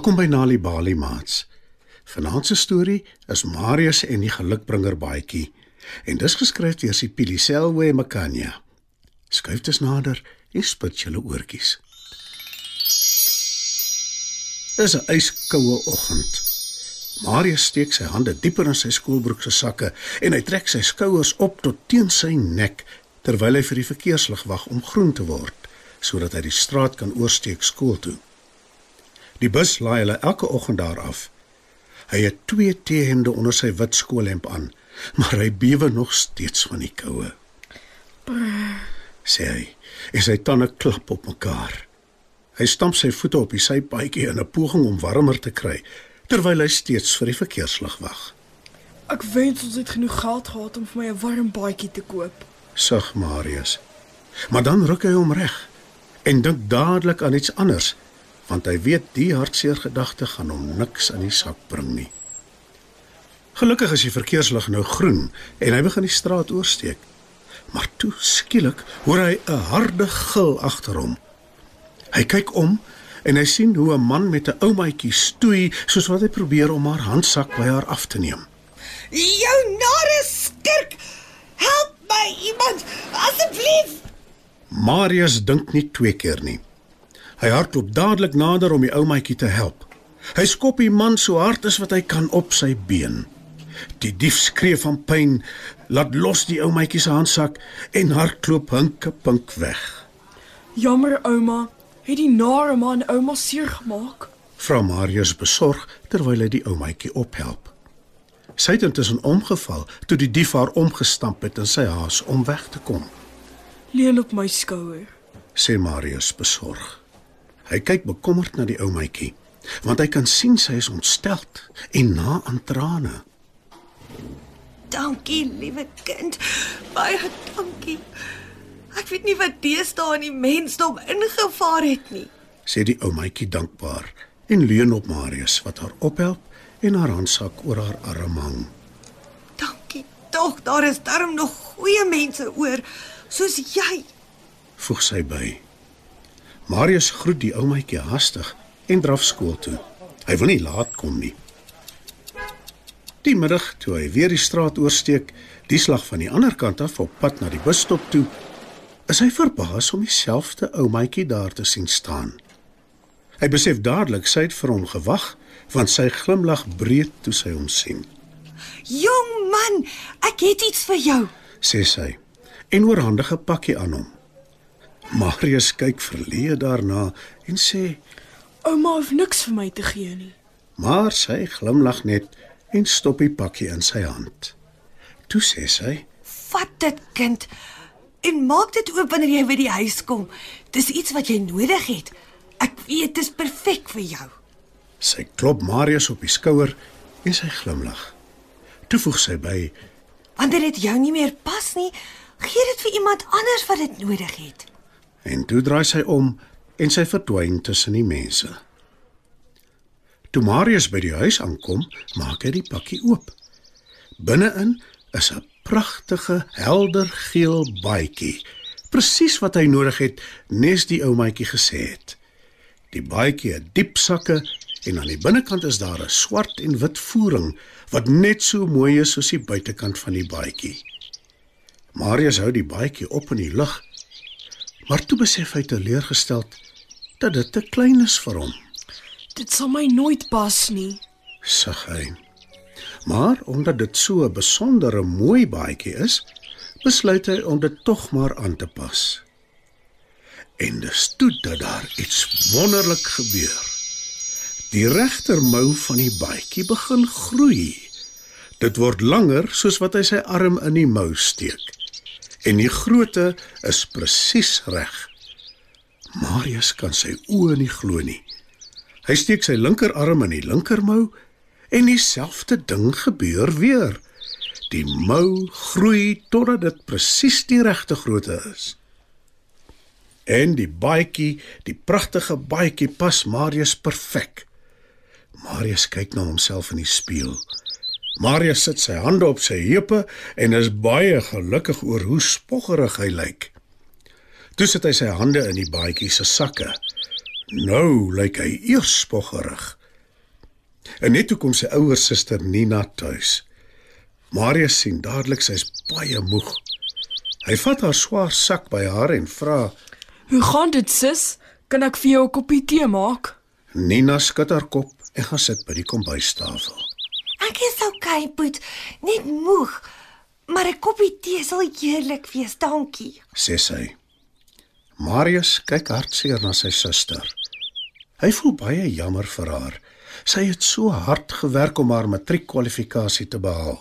Welkom by Nali Bali Mats. Vanaand se storie is Marius en die gelukbringer baadjie en dis geskryf deur Sipili Selwe Makanya. Skuif dit nader en spit julle oortjies. Dis 'n yskoue oggend. Marius steek sy hande dieper in sy skoolbroek se sakke en hy trek sy skouers op tot teen sy nek terwyl hy vir die verkeerslig wag om groen te word sodat hy die straat kan oorsteek skool toe. Die bus laai hulle elke oggend daar af. Hy het twee teehemde onder sy wit skoolhemp aan, maar hy bewe nog steeds van die koue. Sê hy, en sy tande klap op mekaar. Hy stamp sy voete op die sypaadjie in 'n poging om warmer te kry, terwyl hy steeds vir die verkeerslig wag. Ek wens ons het genoeg geld gehad om vir my 'n warm baadjie te koop. Sug Marius. Maar dan ruk hy hom reg en dink dadelik aan iets anders, want hy weet die hartseer gedagte gaan hom niks in die sak bring nie. Gelukkig is die verkeerslig nou groen en hy begin die straat oorsteek. Maar toe skielik hoor hy 'n harde gil agter hom. Hy kyk om en hy sien hoe 'n man met 'n ou maatjie stoei soos wat hy probeer om haar handsak by haar af te neem. Jou nare skurk! Help my iemand, asseblief! Marius dink nie twee keer nie. Hy hardloop dadelik nader om die ou maatjie te help. Hy skop die man so hard as wat hy kan op sy been. Die dief skree van pyn, laat los die ou maatjie se handsak en hardloop hinke pink weg. Jammer ouma, het die nare man ouma seer gemaak. Vra Marius besorg terwyl hy die ou maatjie ophelp. Sy het intussen omgeval toe die dief haar omgestamp het in sy haas om weg te kom, Leun op my skouer. sê Marius besorg. Hy kyk bekommerd na die ou maatjie, want hy kan sien sy is ontsteld en na aan trane. Dankie, liewe kind. Baie dankie. Ek weet nie wat deesdae in die mensdom ingevaar het nie. sê die ou maatjie dankbaar en leun op Marius wat haar ophelp en haar handsak oor haar arm hang. Dankie. Tog daar is darm nog goeie mense oor soos jy. Voeg sy by. Marius groet die ou maatjie hastig en draf skool toe. Hy wil nie laat kom nie. Die middag toe hy weer die straat oorsteek, die slag van die ander kant af op pad na die busstop toe, is hy verbaas om dieselfde ou maatjie daar te sien staan. Hy besef dadelik sy het vir hom gewag, want sy glimlag breed toe sy hom sien. Jong man, ek het iets vir jou. sê sy en oorhandig 'n pakkie aan hom. Marius kyk verleë daarna en sê, Ouma hoef niks vir my te gee nie. maar sy glimlag net en stop die pakkie in sy hand. Toe sê sy, Vat dit, kind. En maak dit oop wanneer jy by die huis kom. Dis iets wat jy nodig het. Ek weet dit is perfek vir jou. sy klop Marius op die skouer en sy glimlag. Toe voeg sy by, Wanneer dit jou nie meer pas nie, gee dit vir iemand anders wat dit nodig het. En toe draai sy om en sy verdwyn tussen die mense. Toe Marius by die huis aankom, maak hy die pakkie oop. Binne-in is 'n pragtige, helder geel baadjie, presies wat hy nodig het, nes die ou maatjie gesê het. Die baadjie het diep sakke en aan die binnekant is daar 'n swart en wit voering wat net so mooi is soos die buitekant van die baadjie. Marius hou die baadjie op in die lug, maar toe besef hy teleurgesteld dat dit te klein is vir hom. Dit sal my nooit pas nie. sug hy. Maar omdat dit so 'n besondere mooi baadjie is, besluit hy om dit tog maar aan te pas. En dis toe dat daar iets wonderlik gebeur. Die regtermou van die baadjie begin groei. Dit word langer soos wat hy sy arm in die mou steek. En die grootte is presies reg. Marius kan sy oë nie glo nie. Hy steek sy linkerarm in die linkermou en dieselfde ding gebeur weer. Die mou groei totdat dit presies die regte grootte is. En die baadjie, die pragtige baadjie pas Marius perfek. Marius kyk na homself in die spieël. Marius sit sy hande op sy heupe en is baie gelukkig oor hoe spoggerig hy lyk. Toe sit hy sy hande in die baadjie se sakke. Nou lyk hy eers spoggerig. En net toe kom sy ouer suster Nina tuis. Marius sien dadelik sy's baie moeg. Hy vat haar swaar sak by haar en vra: Hoe gaan dit, sis? Kan ek vir jou 'n koppie tee maak? Nina skud haar kop en gaan sit by die kombuistafel. Ek is okay, Boet, net moeg. Maar 'n koppie tee sal heerlik wees, dankie. sê sy. Marius kyk hartseer na sy suster. Hy voel baie jammer vir haar. Sy het so hard gewerk om haar matriekkwalifikasie te behaal.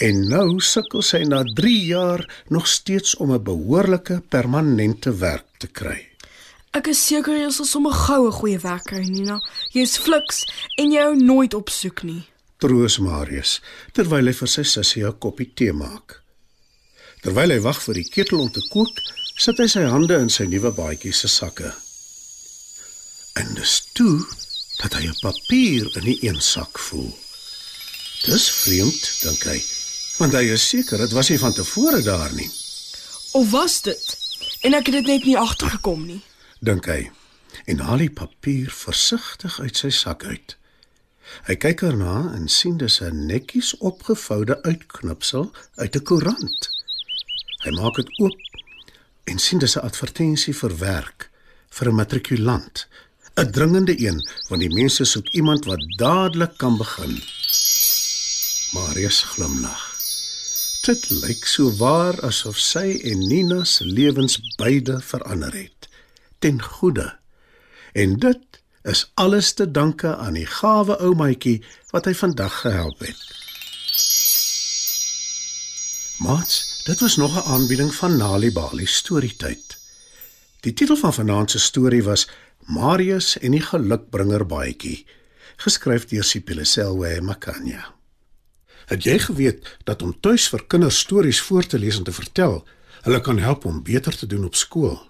En nou sukkel sy na 3 jaar nog steeds om 'n behoorlike permanente werk te kry. Ek is seker jy sal sommer gou 'n goeie werk kry, Nina. Jy's fliks en jy hou nooit op soek nie. Troos Marius terwyl hy vir sy sussie 'n koppie tee maak. Terwyl hy wag vir die ketel om te kook, sit hy sy hande in sy nuwe baadjie se sakke. En dis toe dat hy 'n papier in die een sak voel. Dis vreemd, dink hy, want hy is seker dit was nie van tevore daar nie, Of was dit? En ek het dit net nie agtergekom nie. dink hy. En haal die papier versigtig uit sy sak uit. Hy kyk erna en sien dis 'n netjies opgevoude uitknipsel uit 'n koerant. Hy maak dit oop en sien dis 'n advertensie vir werk vir 'n matrikulant. 'n Dringende een, want die mense soek iemand wat dadelik kan begin. Marius glimlag. Dit lyk so waar asof sy en Nina se lewens beide verander het ten goeie. En dit is alles te danke aan die gawe ou maatjie wat hy vandag gehelp het. Mats, dit was nog 'n aanbieding van Nali Bali storietyd. Die titel van vanaand se storie was Marius en die gelukbringer baadjie, geskryf deur Sipile Selwe Makanya. Het jy geweet dat om tuis vir kinders stories voor te lees en te vertel, hulle kan help om beter te doen op skool?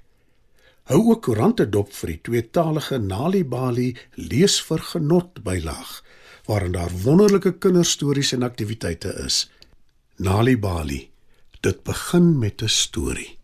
Hou ook koerante dop vir die tweetalige Nali Bali lees vir genot bylaag waarin daar wonderlike kinderstories en aktiwiteite is. Nali Bali. Dit begin met 'n storie.